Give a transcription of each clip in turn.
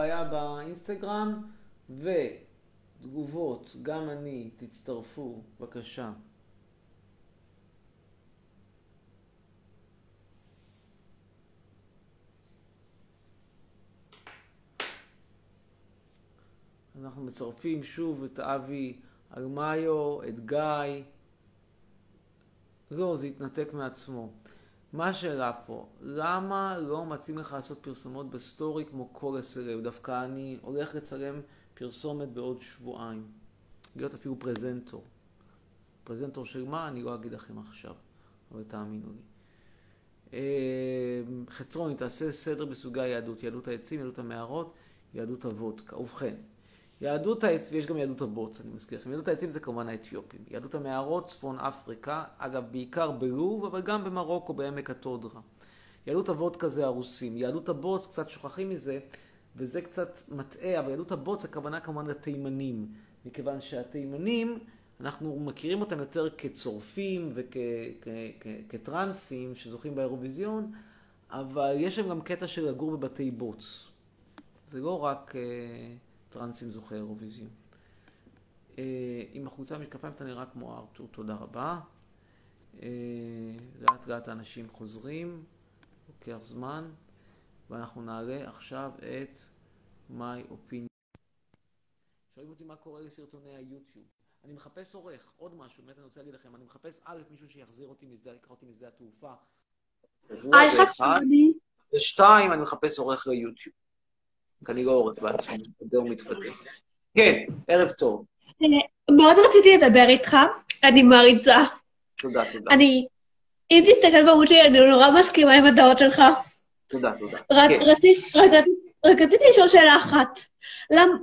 בעיה באינסטגרם, ותגובות, גם אני, תצטרפו, בבקשה. אנחנו מצרפים שוב את אבי ארמיו, את גיא. לא, זה התנתק מעצמו. מה השאלה פה? למה לא מציעים לך לעשות פרסומות בסטורי כמו כל הסלב? דווקא אני הולך לצלם פרסומת בעוד שבועיים. להיות אפילו פרזנטור. פרזנטור של מה? אני לא אגיד לכם עכשיו, אבל תאמינו לי. אה, חצרוני, תעשה סדר בסוגי היהדות. יהדות העצים, יהדות המערות, יהדות הוודקה. ובכן, יהדות העצים, ויש גם יהדות הבוץ, אני מזכיר לכם. יהדות העצים זה כמובן האתיופים. יהדות המערות, צפון אפריקה, אגב, בעיקר בלוב, אבל גם במרוקו, בעמק הטודרה. יהדות הוודקה זה הרוסים. יהדות הבוץ, קצת שוכחים מזה, וזה קצת מטעה, אבל יהדות הבוץ, הכוונה כמובן לתימנים. מכיוון שהתימנים, אנחנו מכירים אותם יותר כצורפים וכטרנסים שזוכים באירוויזיון, אבל יש להם גם קטע של לגור בבתי בוץ. זה לא רק... טרנסים זוכי אירוויזיון. עם החולצה משקפיים אתה נראה כמו ארתור, תודה רבה. לאט לאט האנשים חוזרים, לוקח זמן, ואנחנו נעלה עכשיו את My Opinion. שואלים אותי מה קורה לסרטוני היוטיוב. אני מחפש עורך, עוד משהו, באמת אני רוצה להגיד לכם, אני מחפש א', מישהו שיחזיר אותי משדה, ייקח אותי משדה התעופה. ושתיים, אני מחפש עורך ליוטיוב. אני לא עורף בעצמי, הוא מתפתח. כן, ערב טוב. מאוד רציתי לדבר איתך, אני מעריצה. תודה, תודה. אני, אם תסתכל בעמוד שלי, אני נורא מסכימה עם הדעות שלך. תודה, תודה. רק רציתי לשאול שאלה אחת.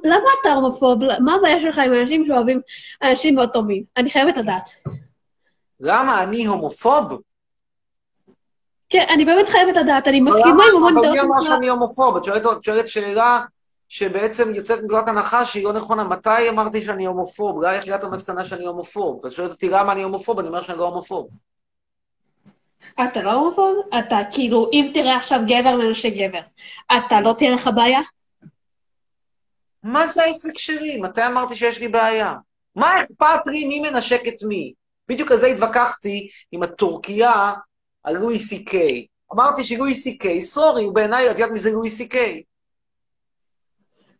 למה אתה הומופוב? מה הבעיה שלך עם אנשים שאוהבים אנשים מאוד טובים? אני חייבת לדעת. למה אני הומופוב? כן, אני באמת חייבת לדעת, אני מסכימה עם המון דעות. אבל מי אמר שאני הומופוב? את שואלת שאלה שבעצם יוצאת מנקודת הנחה שהיא לא נכונה. מתי אמרתי שאני הומופוב? אולי איך הגעת למסקנה שאני הומופוב? ואת שואלת אותי למה אני הומופוב, אני אומר שאני לא הומופוב. אתה לא הומופוב? אתה כאילו, אם תראה עכשיו גבר מנשה גבר, אתה לא תהיה לך בעיה? מה זה העסק שלי? מתי אמרתי שיש לי בעיה? מה אכפת לי מי מנשק את מי? בדיוק על זה התווכחתי עם הטורקיה על לואי סי קיי. אמרתי שלואי סי קיי, סורי, הוא בעיניי, את יודעת מי זה לואי סי קיי.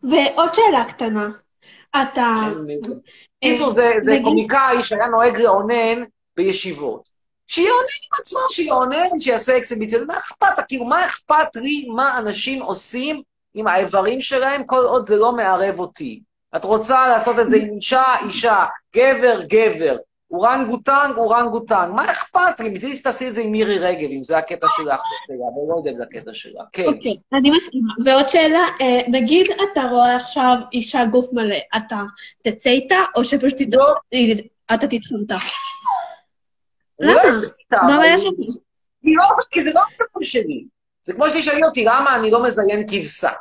ועוד שאלה קטנה. אתה... קיצור, זה קומיקאי שהיה נוהג לאונן בישיבות. שיעונן עם עצמו, שיעונן, שיעשה אקסיביציות. מה אכפת? כאילו, מה אכפת לי מה אנשים עושים עם האיברים שלהם כל עוד זה לא מערב אותי? את רוצה לעשות את זה עם אישה, אישה, גבר, גבר. אורנגוטנג, אורנגוטנג. מה אכפת לי? מצידי שתעשי את זה עם מירי רגב, אם זה הקטע שלך, אבל לא יודע אם זה הקטע שלה. כן. אוקיי, אני מסכימה. ועוד שאלה, נגיד אתה רואה עכשיו אישה גוף מלא, אתה תצא איתה, או שפשוט אתה תדחה אותה? למה? מה הבעיה שלך? כי זה לא הקטע שלי. זה כמו שתשאלי אותי, למה אני לא מזיין כבשה?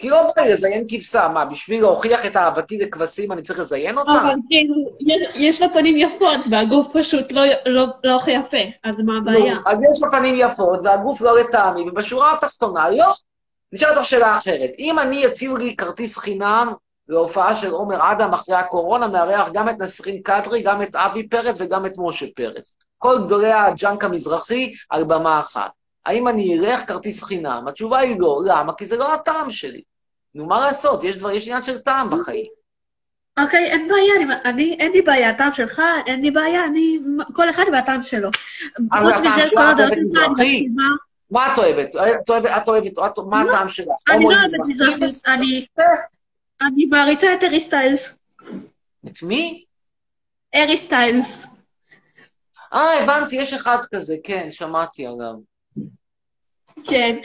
כי לא בא לי לזיין כבשה, מה, בשביל להוכיח את אהבתי לכבשים אני צריך לזיין אותה? אבל כאילו, יש לה פנים יפות, והגוף פשוט לא, לא, לא הכי יפה, אז מה הבעיה? אז יש לה פנים יפות, והגוף לא לטעמי, ובשורה התחתונה, לא. נשאל אותך שאלה אחרת. אם אני יציעו לי כרטיס חינם להופעה של עומר אדם אחרי הקורונה, מארח גם את נסרין קדרי, גם את אבי פרץ וגם את משה פרץ. כל גדולי הג'אנק המזרחי על במה אחת. האם אני אלך כרטיס חינם? התשובה היא לא. למה? כי זה לא הטעם שלי. נו, מה לעשות? יש דבר, יש עניין של טעם בחיים. אוקיי, אין בעיה, אני, אני, אין לי בעיה, הטעם שלך, אין לי בעיה, אני, כל אחד והטעם שלו. אז הטעם שלך, את אוהבת מזרחי? מה את אוהבת? את אוהבת, את אוהבת, מה הטעם שלך? אני לא אוהבת מזרחי, אני... אני מעריצה את ארי סטיילס. את מי? ארי סטיילס. אה, הבנתי, יש אחד כזה, כן, שמעתי עליו. כן,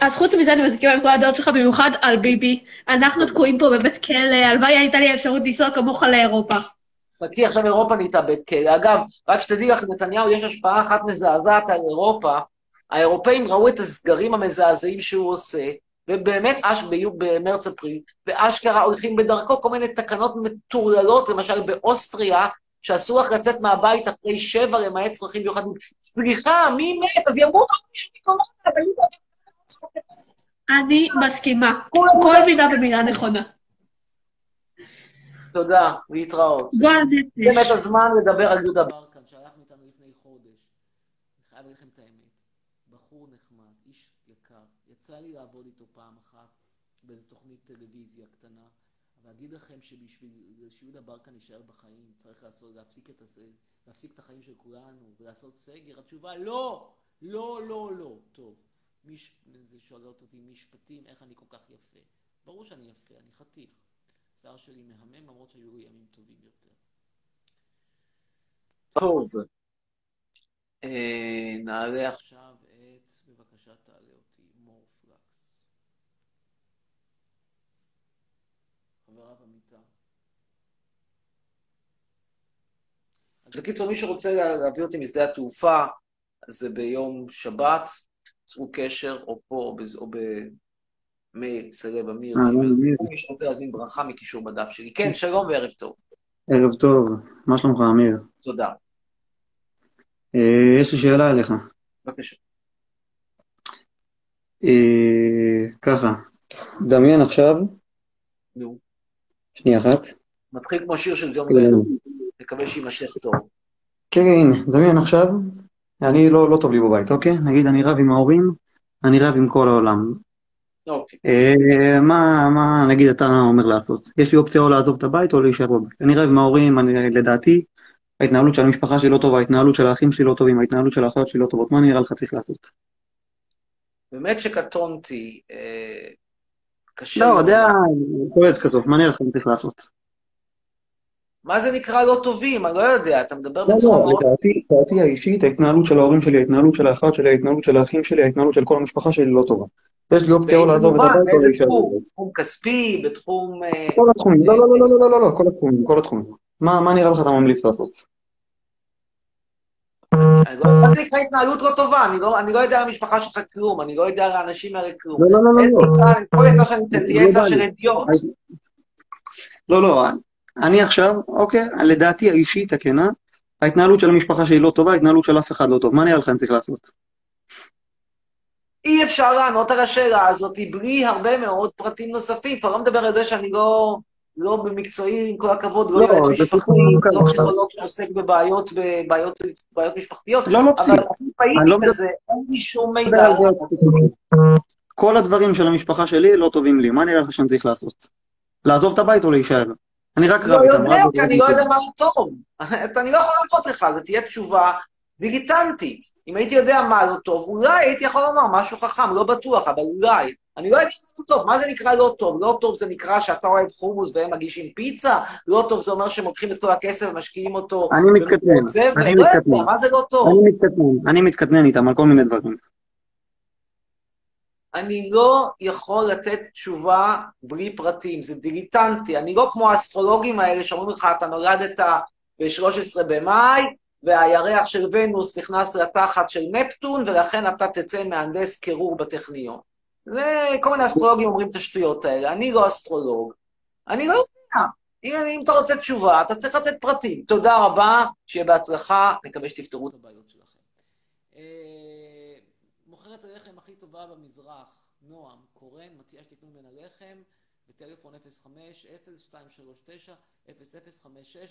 אז חוץ מזה אני מסכימה עם כל הדעות שלך, במיוחד על ביבי. אנחנו תקועים פה בבית כלא, הלוואי הייתה לי אפשרות לנסוע כמוך לאירופה. חכי, עכשיו אירופה נהייתה בית כלא. אגב, רק שתדעי לך, נתניהו, יש השפעה אחת מזעזעת על אירופה. האירופאים ראו את הסגרים המזעזעים שהוא עושה, ובאמת, אש במרץ-אפריל, ואשכרה הולכים בדרכו כל מיני תקנות מטורללות, למשל באוסטריה, שאסור לך לצאת מהבית אחרי שבע למעט צרכים מיוחדים. סליחה, מי מת? אז ימות, אני קורונה, אבל אני מסכימה. כל מילה ומילה נכונה. תודה, להתראות. גועל זה באמת. הזמן לדבר על יהודה ברקן, שהלך מאיתנו לפני חודש. אני חייב להגיד לכם את האמת. בחור נחמד, איש יקר. יצא לי לעבוד איתו פעם אחת באיזו תוכנית טלוויזיה קטנה, ואגיד לכם שבשביל שיהודה ברקן יישאר בחיים, צריך לעשות, להפסיק את, הזה, להפסיק את החיים של כולנו ולעשות סגר. התשובה לא, לא, לא, לא. טוב, מש... זה שואלות אותי משפטים, איך אני כל כך יפה. ברור שאני יפה, אני חתיך. השיער שלי מהמם, למרות שהיו לי ימים טובים יותר. טוב. אה, נעלה עכשיו את, בבקשה תעלה אותי, מור פלקס. חברה במיטה. אז בקיצור, מי שרוצה לה- להביא אותי משדה התעופה, זה ביום שבת, צרו קשר, או פה, או, במייל, סלב אמיר. מי שרוצה להזמין ברכה מקישור בדף שלי. כן, שלום וערב טוב. ערב טוב, מה שלומך, אמיר? תודה. אה, יש לי שאלה אליך. בבקשה. אה, ככה, דמיין עכשיו, נו. שנייה אחת. מתחיל כמו שיר של ג'ון כן, לנון. נקווה שיימשך טוב. כן, הנה, דמיין עכשיו, אני לא, לא טוב לי בבית, אוקיי? נגיד אני רב עם ההורים, אני רב עם כל העולם. אוקיי. אה, מה, מה נגיד אתה אומר לעשות? יש לי אופציה או לעזוב את הבית או להישאר בבית. אני רב עם ההורים, אני, לדעתי, ההתנהלות של המשפחה שלי לא טובה, ההתנהלות של האחים שלי לא טובים, ההתנהלות של האחיות שלי לא טובות. מה נראה לך צריך לעשות? באמת שקטונתי, אה, קשה לא. יודע, כועס כזאת, מה נראה לך צריך לעשות? מה זה נקרא לא טובים? אני לא יודע, אתה מדבר לא, בצורה לא, מאוד... לדעתי, לדעתי האישית, ההתנהלות של ההורים שלי, ההתנהלות של האחיות שלי, ההתנהלות של האחים שלי, ההתנהלות של כל המשפחה שלי לא טובה. יש לי אופציה או לעזוב את הבית או להישאר? בבית. תחום כספי, בתחום... אה, כל התחומים, לא, לא, לא, לא, לא, לא, לא, כל התחומים, כל התחומים. מה, מה נראה לך אתה ממליץ לעשות? אני לא- מה זה נקרא התנהלות לא טובה? אני לא- לא יודע על המשפחה שלך כלום, אני לא יודע על האנשים האלה כלום. לא, לא, לא, לא, לא. כל עצה שאני אתן תהיה עצה של אידיוט. לא, לא, אני עכשיו, אוקיי, לדעתי האישית, הכנה, ההתנהלות של המשפחה שלי לא טובה, ההתנהלות של אף אחד לא טוב. מה נראה לך אני צריך לעשות? אי אפשר לענות על השאלה הזאת בלי הרבה מאוד פרטים נוספים. כבר לא מדבר על זה שאני לא, לא במקצועי, עם כל הכבוד, לא לא, יועץ משפחתי, לא לא. פסיכולוג שעוסק בבעיות, בבעיות, בעיות משפחתיות, לא, לא אבל. אפילו לא מדבר- בזה, אין לי שום מידע. כל הדברים של המשפחה שלי לא טובים לי. מה נראה לך שאני צריך לעשות? לעזוב את הבית או להישאר? אני רק לא רב איתם, יודע, רב כי אני לא יודע מה הוא טוב. אני לא יכול לענות לך, זו תהיה תשובה דיגיטנטית. אם הייתי יודע מה לא טוב, אולי הייתי יכול לומר משהו חכם, לא בטוח, אבל אולי. אני לא יודע מה זה טוב. מה זה נקרא לא טוב? לא טוב זה נקרא שאתה אוהב חומוס והם מגישים פיצה? לא טוב זה אומר שהם לוקחים את כל הכסף ומשקיעים אותו אני מתקטנן, זבל? אני לא יודע, מתקטנן. מה זה לא טוב? אני מתקטנן, אני מתקטנן איתם על כל מיני דברים. אני לא יכול לתת תשובה בלי פרטים, זה דיגיטנטי. אני לא כמו האסטרולוגים האלה שאומרים לך, אתה נולדת ב-13 במאי, והירח של ונוס נכנס לתחת של נפטון, ולכן אתה תצא מהנדס קירור בטכניון. זה, כל מיני אסטרולוגים אומרים את השטויות האלה. אני לא אסטרולוג. אני לא יודע. אם, אם אתה רוצה תשובה, אתה צריך לתת פרטים. תודה רבה, שיהיה בהצלחה, נקווה שתפתרו את הבעיות שלכם. אה, מוכרת הלחם הכי טובה במזרח, נועם, קורן, מציעה שתקנו ממנה לחם, בטלפון 05-0239-0056,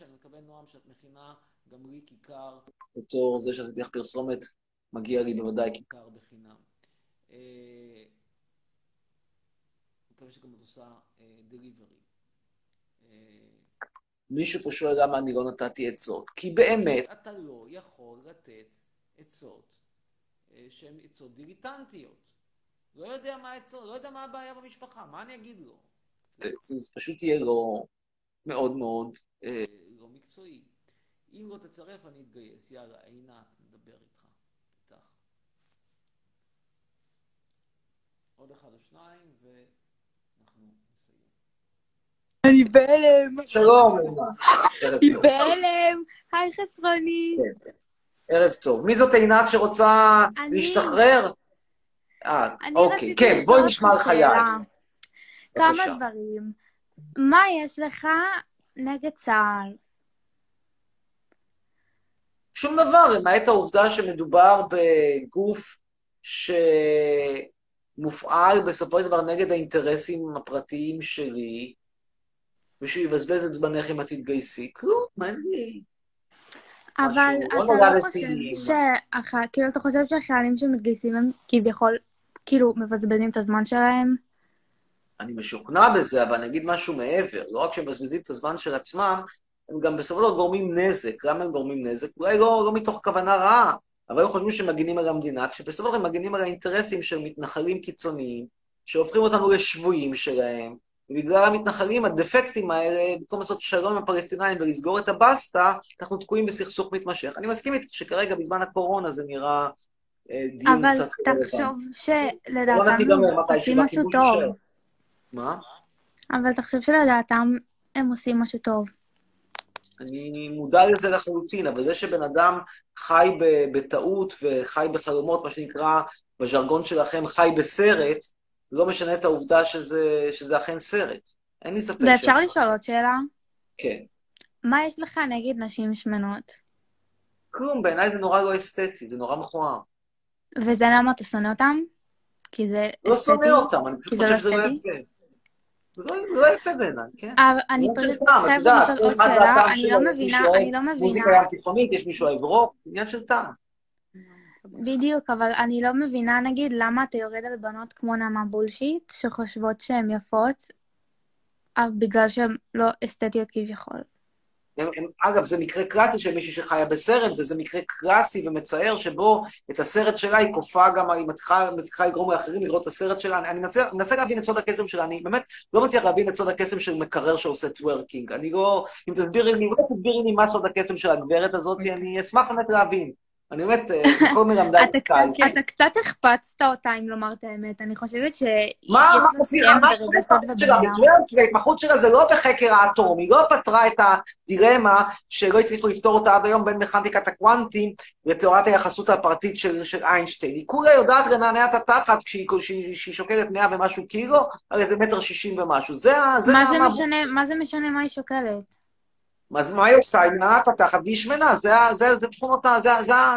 אני מקווה, נועם, שאת מכינה גם לי כיכר. בתור זה שעשיתי לך פרסומת, מגיע לי בוודאי כיכר בחינם. אה, מקווה שגם את עושה דליברי. מישהו פה שואל למה אני לא נתתי עצות. כי באמת, אתה לא יכול לתת עצות אה, שהן עצות דיליטנטיות. לא יודע מה העצות, לא יודע מה הבעיה במשפחה, מה אני אגיד לו? זה, זה, זה פשוט יהיה לו מאוד מאוד אה, לא מקצועי. אם לא תצרף, אני אתגייס. יאללה, עינת, נדבר איתך. איתך. עוד אחד או שניים, ואנחנו נסיים. אני בהלם, שלום. טוב. בהלם. היי חסרוני. ערב טוב. מי זאת עינת שרוצה אני. להשתחרר? את, אוקיי. כן, בואי נשמע על חייך. כמה בבקשה. דברים. מה יש לך נגד צה"ל? שום דבר, למעט העובדה שמדובר בגוף מופעל בסופו של דבר נגד האינטרסים הפרטיים שלי, מישהו יבזבז את זמנך אם את תתגייסי, כלום, אין לי... אבל אתה לא חושב שהח... כאילו, אתה חושב שהחיילים שמתגייסים הם כביכול, כאילו, מבזבזים את הזמן שלהם? אני משוכנע בזה, אבל אני אגיד משהו מעבר. לא רק שהם מבזבזים את הזמן של עצמם, הם גם בסופו של דבר גורמים נזק. למה הם גורמים נזק? אולי לא, לא מתוך כוונה רעה, אבל הם חושבים שהם מגינים על המדינה, כשבסופו של דבר הם מגינים על האינטרסים של מתנחלים קיצוניים, שהופכים אותנו לשבויים שלהם, ובגלל המתנחלים, הדפקטים האלה, במקום לעשות שלום עם הפלסטינאים ולסגור את הבסטה, אנחנו תקועים בסכסוך מתמשך. אני מסכים איתך שכרגע, בזמן הקורונה, זה נראה אה, דיון אבל קצת... רלוונטי. תחשוב שלדעתם עושים משהו טוב. מה? אבל תחשוב שלדעתם הם עושים משהו טוב. אני מודע לזה לחלוטין, אבל זה שבן אדם חי בטעות וחי בחלומות, מה שנקרא, בז'רגון שלכם, חי בסרט, לא משנה את העובדה שזה, שזה אכן סרט. אין לי ספק ואפשר. לשאול עוד שאלה? כן. מה יש לך נגד נשים שמנות? כלום, בעיניי זה נורא לא אסתטי, זה נורא מכוער. וזה למה אתה שונא אותם? כי זה לא אסתטי? שונא אותם, אני פשוט חושב לא שזה לא? יפה. זה לא, זה לא יפה בעיניי, כן? אני של פשוט חייבת לשאול עוד שאלה, אני לא מבינה, אני לא מבינה. מוזיקה ים תיכונית, יש מישהו אוהב רוק, עניין של טעם. בדיוק, אבל אני לא מבינה, נגיד, למה אתה יורד על בנות כמו נעמה בולשיט, שחושבות שהן יפות, אבל בגלל שהן לא אסתטיות כביכול. הם, הם, אגב, זה מקרה קלאסי של מישהי שחיה בסרט, וזה מקרה קלאסי ומצער שבו את הסרט שלה היא כופה גם, היא מצליחה, מצליחה לגרום לאחרים לראות את הסרט שלה. אני, אני מנסה, מנסה להבין את סוד הקסם שלה, אני באמת לא מצליח להבין את סוד הקסם של מקרר שעושה טוורקינג. אני לא, אם תסבירי לי, אולי תסבירי לי מה סוד הקסם של הגברת הזאת, אני אשמח באמת להבין. אני באמת, אה, כל מלמדיי אתה קל. קצת- אתה קצת החפצת אותה, אם לומר את האמת. אני חושבת שיש מה, לה מה, סליחה, שם מה ברגשות כי ההתמחות שלה זה לא בחקר האטום, היא לא פתרה את הדילמה שלא הצליחו לפתור אותה עד היום בין מכניקת הקוונטים לתיאוריית היחסות הפרטית של, של איינשטיין. היא כולה יודעת לנענע את התחת כשהיא, כשהיא, כשהיא שוקלת 100 ומשהו קילו, הרי זה מטר שישים ומשהו. זה ה... זה מה ה- זה משנה, מה זה משנה מה היא שוקלת? זה- מה היא עושה? היא מנענעת את התחת והיא שמנה,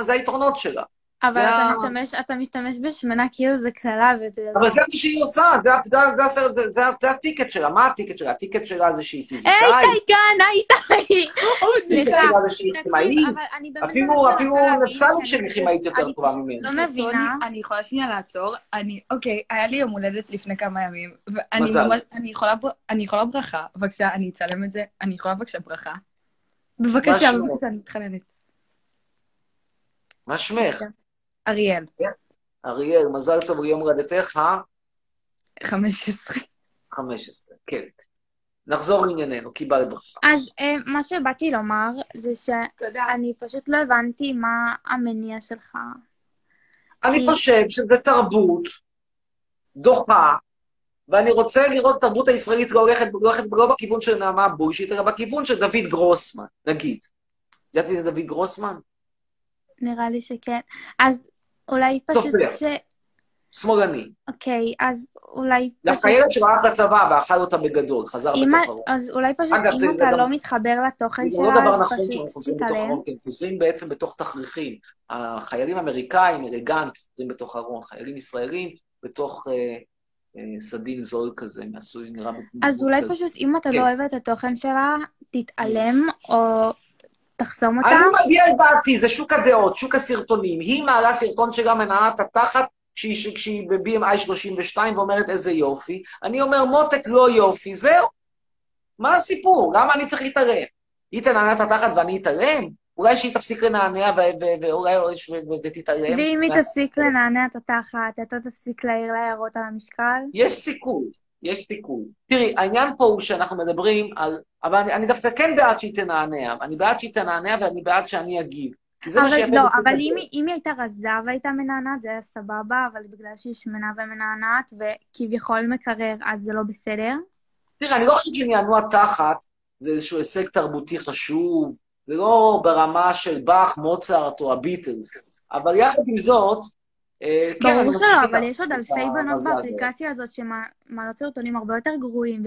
זה היתרונות שלה. אבל אתה ה- משתמש, אתה משתמש בשמנה כאילו זה קללה וזה... אבל זה מה שהיא עושה, זה, ה- זה, ה- זה, ה- זה, זה, זה הטיקט שלה. מה הטיקט שלה? הטיקט שלה זה שהיא פיזיקאית. היי, כאן! הטיקט סליחה, אפילו, שאני- שלי כימאית יותר אני טובה ממני. לא מבינה. אני יכולה שנייה לעצור? אני, אוקיי, היה לי יום הולדת לפני כמה ימים, מזל. אני יכולה, ברכה, בבקשה, אני אצלם את זה, אני יכולה בבקשה ברכה. בבקשה? בבקשה, אני מתחננת. מה שמך? אריאל, אריאל, מזל טוב ליום הולדתך, 15. 15. כן. נחזור לענייננו, קיבלת ברכה. אז אה, מה שבאתי לומר זה שאני פשוט לא הבנתי מה המניע שלך. אני חושב שזו תרבות דוחה, ואני רוצה לראות את התרבות הישראלית לא הולכת, לא הולכת לא בכיוון של נעמה בולשיט, אלא בכיוון של דוד גרוסמן, נגיד. את יודעת מי זה דוד גרוסמן? נראה לי שכן. אז אולי פשוט סופר. ש... שמאלני. אוקיי, אז אולי פשוט... דווקא ילד שהלך לצבא ואכל אותה בגדול, חזר הרוב. אז אולי פשוט אגב, זה- אם זה אתה לא מתחבר לתוכן זה שלה, לא דבר אז נכון שאנחנו פשוט חוזרים בתוך תתעלם. ארון, כי הם חוזרים בעצם בתוך תכריכים. החיילים האמריקאים, אלגנט, חוזרים בתוך ארון, חיילים ישראלים בתוך אה, אה, סדין זול כזה, מעשוי נראה... אז אולי. פשוט אם אתה כן. לא אוהב את התוכן שלה, תתעלם או תחסום אותה. אני מביע את דעתי, זה שוק הדעות, שוק הסרטונים. היא מעלה סרטון שלה מנעת התחת כשהיא, ב-BMI 32 ואומרת איזה יופי. אני אומר, מותק לא יופי, זהו. מה הסיפור? למה אני צריך להתערב? היא תנענע את התחת ואני אתעלם? אולי שהיא תפסיק לנענע ואולי ו- ו- ותתעלם? ואם היא תפסיק לנענע את התחת, אתה תפסיק להעיר לה הערות על המשקל? יש סיכוי, יש סיכוי. תראי, העניין פה הוא שאנחנו מדברים על... אבל אני, אני דווקא כן בעד שהיא תנענע. אני בעד שהיא תנענע ואני בעד שאני אגיב. כי זה מה שיפה לא, אבל. אם אם היא הייתה רזה והייתה מנענעת, זה היה סבבה, אבל בגלל שהיא שמנה ומנענעת וכביכול מקרר, אז זה לא בסדר. תראה, אני לא חושב שנענוע תחת זה איזשהו הישג תרבותי חשוב, זה לא ברמה של באך, מוצרט או הביטלס, אבל יחד עם זאת, ברור מסכים שלא. אבל יש עוד אלפי בנות. באפליקציה הזאת שמעלות סרטונים הרבה יותר גרועים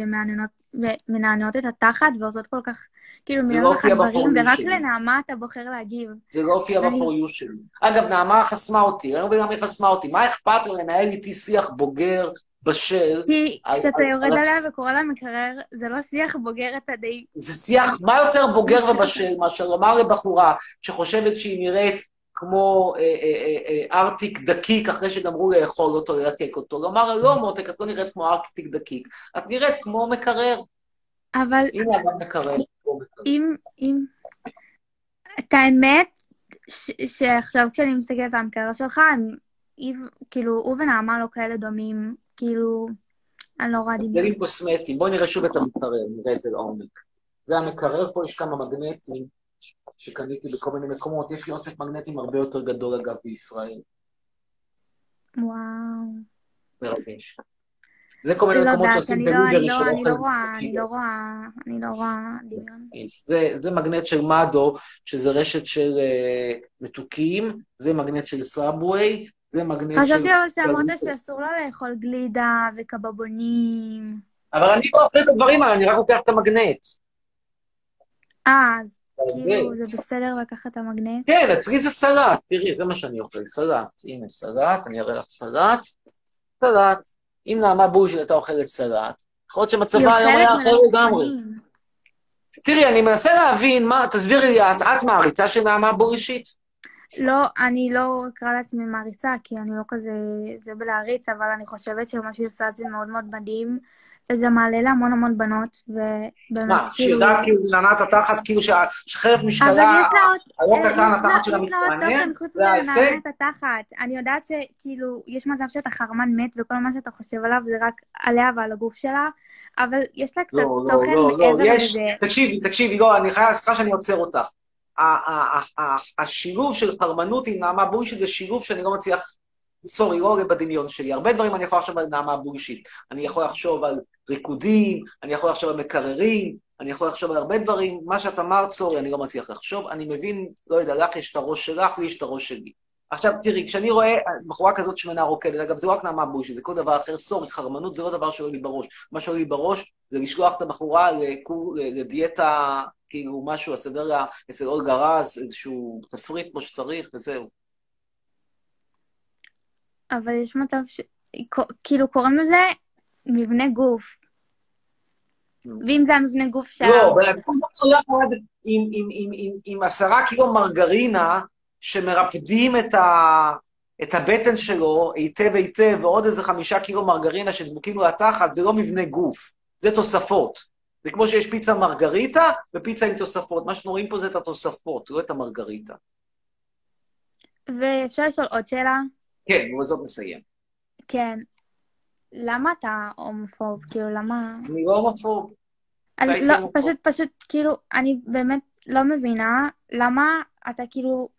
ומנענעות את התחת ועושות כל כך, כאילו, מיליון לא ואחת הופיע דברים, ורק. לנעמה אתה בוחר להגיב. זה לא הופיע בפוריו שלי. אגב, נעמה חסמה אותי, אני לא מבין למה היא חסמה אותי. מה אכפת לה לנהל איתי שיח בוגר, בשל? כי כשאתה יורד על- עליה וקורא לה מקרר, זה לא שיח בוגר, אתה די... זה שיח, מה יותר בוגר ובשל מאשר לומר לבחורה שחושבת שהיא נראית כמו אה, אה, אה, ארטיק דקיק אחרי שגמרו לאכול אותו, ללקק אותו. לומר לא מותק, את לא נראית כמו ארטיק דקיק, את נראית כמו מקרר. אבל הנה אגב מקרר. אם... אם... את האמת, שעכשיו כשאני מסתכלת על המקרר שלך, כאילו, הוא ונעמה לא כאלה דומים, כאילו... אני לא רואה דמיון. הבדלים קוסמטיים. בואי נראה שוב את המקרר, נראה את זה לעומק. זה המקרר, פה יש כמה מגנטים שקניתי בכל מיני מקומות. יש לי אוסף מגנטים הרבה יותר גדול, אגב, בישראל. וואו. מרגש. זה כל מיני לא מקומות שעושים אני לא, אני דליברי לא, של אני אוכל לא רואה, אני. לא רואה, אני לא רואה דמיון. זה, זה מגנט של מדו, שזה רשת של uh, מתוקים, זה מגנט של סאבווי, זה מגנט של... חשבתי אבל שאמרת. שאסור לה לאכול גלידה וקבבונים. אבל אני לא אוכל את הדברים האלה, אני רק לוקח את המגנט. אה, אז כאילו. זה בסדר לקחת את המגנט? כן, אצלי זה סלט, תראי, זה מה שאני אוכל, סלט. הנה סלט, אני אראה לך סלט. סלט. אם נעמה בוז'י הייתה אוכלת סלט, יכול להיות שמצבה היום היה אחר לגמרי. תראי, אני מנסה להבין מה, תסבירי לי, את, את מעריצה של נעמה בורישית? לא, אני לא אקרא לעצמי מעריצה, כי אני לא כזה זה בלהריץ, אבל אני חושבת שמה שהיא עושה זה מאוד מאוד מדהים, וזה מעלה להמון המון בנות, ובאמת, מה, שיודעת כאילו לנעת התחת, כאילו שחרף אבל משקלה, יש לה עוד, הלא קטן, התחת שלה יש לה עוד מתרענן, תוכן חוץ זה ההישג. התחת. אני יודעת שכאילו, יש מצב שאתה חרמן מת וכל מה שאתה חושב עליו זה רק עליה ועל הגוף שלה, אבל יש לה קצת לא, לא, תוכן לא, לא, מעבר יש, לזה. תקשיבי, תקשיבי, לא, אני חייב, סליחה שאני עוצר אותך. השילוב של חרמנות עם נעמה בוישית זה שילוב שאני לא מצליח, סורי, לא עולה בדמיון שלי. הרבה דברים אני יכול לחשוב על נעמה בוישית. אני יכול לחשוב על ריקודים, אני יכול לחשוב על מקררים, אני יכול לחשוב על הרבה דברים. מה שאת אמרת, סורי, אני לא מצליח לחשוב. אני מבין, לא יודע, לך יש את הראש שלך, לי יש את הראש שלי. עכשיו, תראי, כשאני רואה בחורה כזאת שמנה רוקדת, אגב, זה לא רק נעמה בוישית, זה כל דבר אחר, סורי, חרמנות זה לא דבר שעולה לי בראש. מה שעולה לי בראש זה לשלוח את הבחורה לקור, לדיאטה, כאילו משהו, לסדר לה אצל אולגה רז, איזשהו תפריט כמו שצריך, וזהו. אבל יש מצב ש... כאילו קוראים לזה מבנה גוף. ואם זה המבנה גוף שלה... לא, אבל עם, עם, עם, עם, עם עשרה קילו מרגרינה שמרפדים את, ה, את הבטן שלו היטב היטב, ועוד איזה חמישה קילו מרגרינה שדבוקים לו לתחת, זה לא מבנה גוף, זה תוספות. זה כמו שיש פיצה מרגריטה ופיצה עם תוספות. מה שאתם רואים פה זה את התוספות, לא את המרגריטה. ואפשר לשאול עוד שאלה? כן, ובזאת נסיים. כן. למה אתה הומופוב? כאילו, למה... אני לא הומופוב. הייתי לא, הומופוב. פשוט, פשוט, כאילו, אני באמת לא מבינה למה אתה כאילו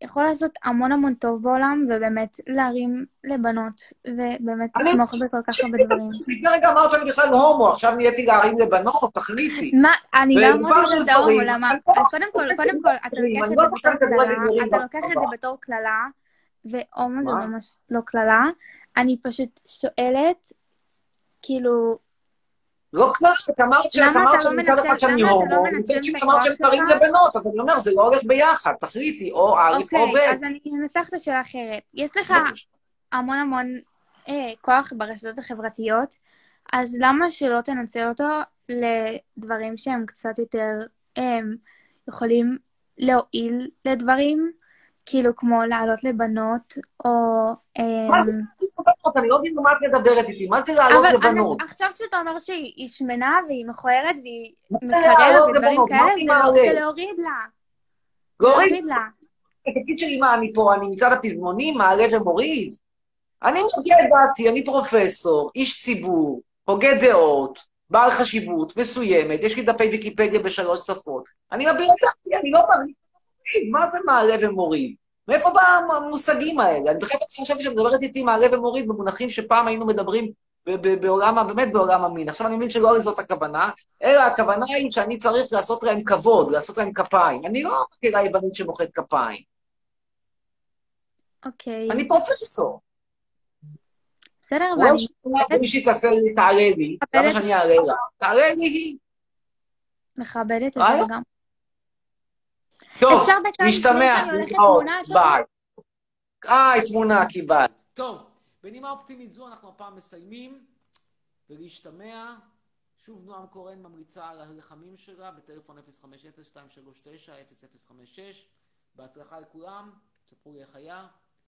יכול לעשות המון המון טוב בעולם, ובאמת להרים לבנות, ובאמת אני- לתמוך בכל כך הרבה דברים. לפני רגע אמרת שאני בכלל הומו, עכשיו נהייתי להרים לבנות, תחליטי. מה, אני לא אמרתי שזה הומו. למה? לא- אז קודם כל, קודם כל, אתה אני לוקח את לא זה בתור קללה, אתה לוקח את זה. בתור קללה, והומו זה? ממש לא קללה. אני פשוט שואלת, כאילו, לא קלאס, את אמרת שאת אמרת אתה לא שמצד אחד שאני לא הומו, מצד את שני הכוח אמרת שאני פרים שלך? לבנות, אז אני אומר, זה לא הולך ביחד, תחליטי, או א' או אוקיי, ב'. אז אני אנסח את השאלה אחרת. יש לך המון המון אה, כוח ברשתות החברתיות, אז למה שלא תנצל אותו לדברים שהם קצת יותר אה, יכולים להועיל לדברים, כאילו כמו לעלות לבנות, או... מה זה לבנות? אני לא מבין מה את מדברת איתי, מה זה לעלות אבל לבנות? אני, עכשיו שאתה אומר שהיא היא שמנה והיא מכוערת והיא זה מקררת ודברים כאלה, זה? זה להוריד לה. להוריד לה. התפקיד שלי, מה, אני פה, אני מצד הפזמונים, מעלה ומוריד? אני מגיע את דעתי, אני פרופסור, איש ציבור, הוגה דעות, בעל חשיבות מסוימת, יש לי דפי ויקיפדיה בשלוש שפות. אני מביע את דעתי, אני לא מאמין, מה זה מעלה ומוריד? מאיפה באים המושגים האלה? אני בכלל חשבתי שאת מדברת איתי מעלה ומוריד במונחים שפעם היינו מדברים בעולם, באמת בעולם המין. עכשיו אני מבין שלא זאת הכוונה, אלא הכוונה היא שאני צריך לעשות להם כבוד, לעשות להם כפיים. אני לא מכירה יוונית שמוחאת כפיים. אוקיי. אני פרופסור. בסדר, אולי ואני מישהי תעשה לי, תעלה לי, למה שאני אעלה לה? תעלה לי היא. מכבדת את? זה גם. טוב, אפשר דקה לפני נשתמע, שאני הולכת להתראות, תמונה שלך? ביי. אה, תמונה קיבלת. טוב, בנימה אופטימית זו אנחנו הפעם מסיימים, ולהשתמע. שוב נועם קורן ממליצה על הלחמים שלה בטלפון 050-239-0056. בהצלחה לכולם, ספרו לי איך היה.